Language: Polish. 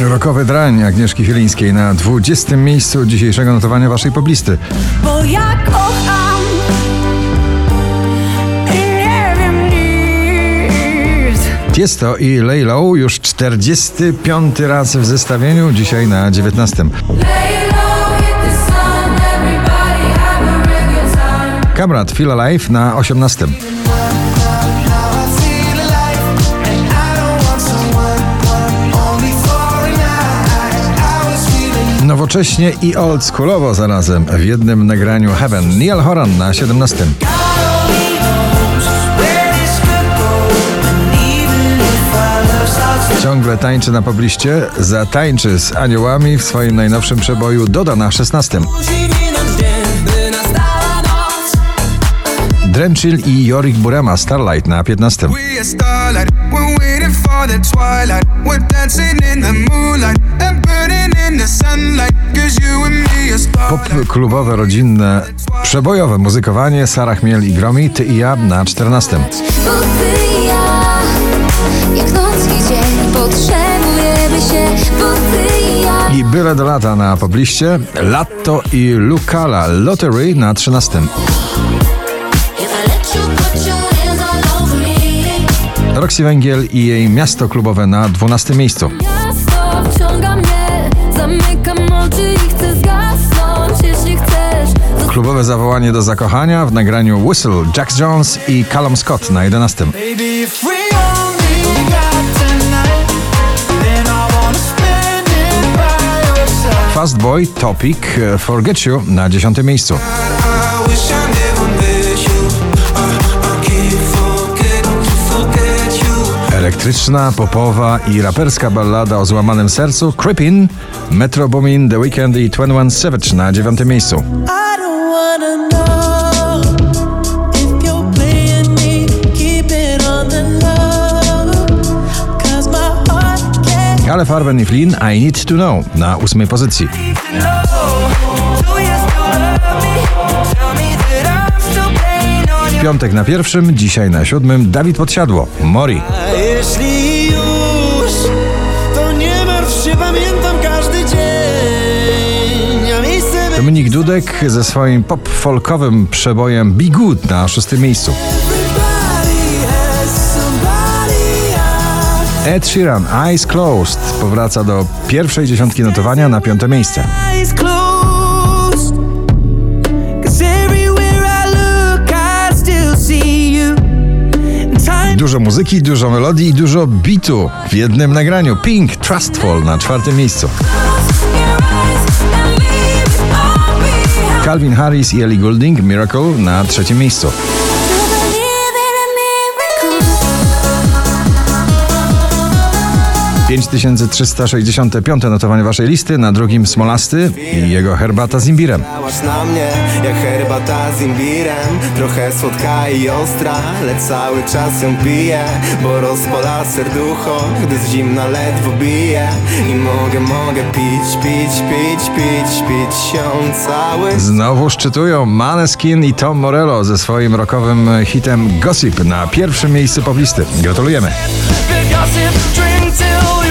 Rokowy drań Agnieszki Chylińskiej na 20. miejscu dzisiejszego notowania waszej poblisty. Bo ja kocham. Tiesto i Laylow już 45 raz w zestawieniu, dzisiaj na 19. Lay low, hit the sun, everybody have a real good time. Kamrat Feel Alive na 18. Nowocześnie i oldschoolowo zarazem w jednym nagraniu Heaven. Neil Horan na 17. Ciągle tańczy na pobliście, zatańczy z aniołami w swoim najnowszym przeboju Doda na 16. Drenchill i Jorik Burema Starlight na 15. For the twilight. We're dancing in the moonlight and burning in the sunlight. Cause you and me are starlight. Pop klubowe, rodzinne, przebojowe muzykowanie Sara Chmiel i Gromi, Ty i ja na 14. Bo ty i ja, jak noc i dzień, potrzebujemy się, bo ty i ja. I byle do lata na pobliście, Latto i Lucala Lottery na 13. Roxy Węgiel i jej miasto klubowe na 12 miejscu. Miasto wciąga mnie, zamykam oczy i chcę zgasnąć, jeśli chcesz. Klubowe zawołanie do zakochania w nagraniu Whistle Jax Jones i Callum Scott na 11. Baby, if we only got tonight, then I wanna spend it by your side. Fast Boy Topic e, Forget You na 10 miejscu. I, Elektryczna, popowa i raperska ballada o złamanym sercu Creepin, Metro Boomin, The Weeknd i 21 Savage na 9 miejscu. Ale Farben i Flynn I Need To Know na 8 pozycji. W piątek na pierwszym, dzisiaj na siódmym Dawid Podsiadło, Mori. Dominik Dudek ze swoim pop-folkowym przebojem Be Good na szóstym miejscu. Ed Sheeran, Eyes Closed powraca do pierwszej dziesiątki notowania na piąte miejsce. Dużo muzyki, dużo melodii i dużo bitu w jednym nagraniu. Pink, Trustful na czwartym miejscu. Calvin Harris i Ellie Goulding, Miracle na trzecim miejscu. 5365 notowanie waszej listy, na drugim Smolasty i jego herbata z imbirem. Na mnie jak herbata z imbirem Trochę słodka i ostra, lecz cały czas ją piję Bo rozpala serducho, gdy z zimna ledwo bije I mogę, mogę pić, pić, pić, pić, pić się cały Znowu szczytują Maneskin i Tom Morello ze swoim rockowym hitem Gossip na pierwszym miejscu poblisty. Gratulujemy. Gossip, drink till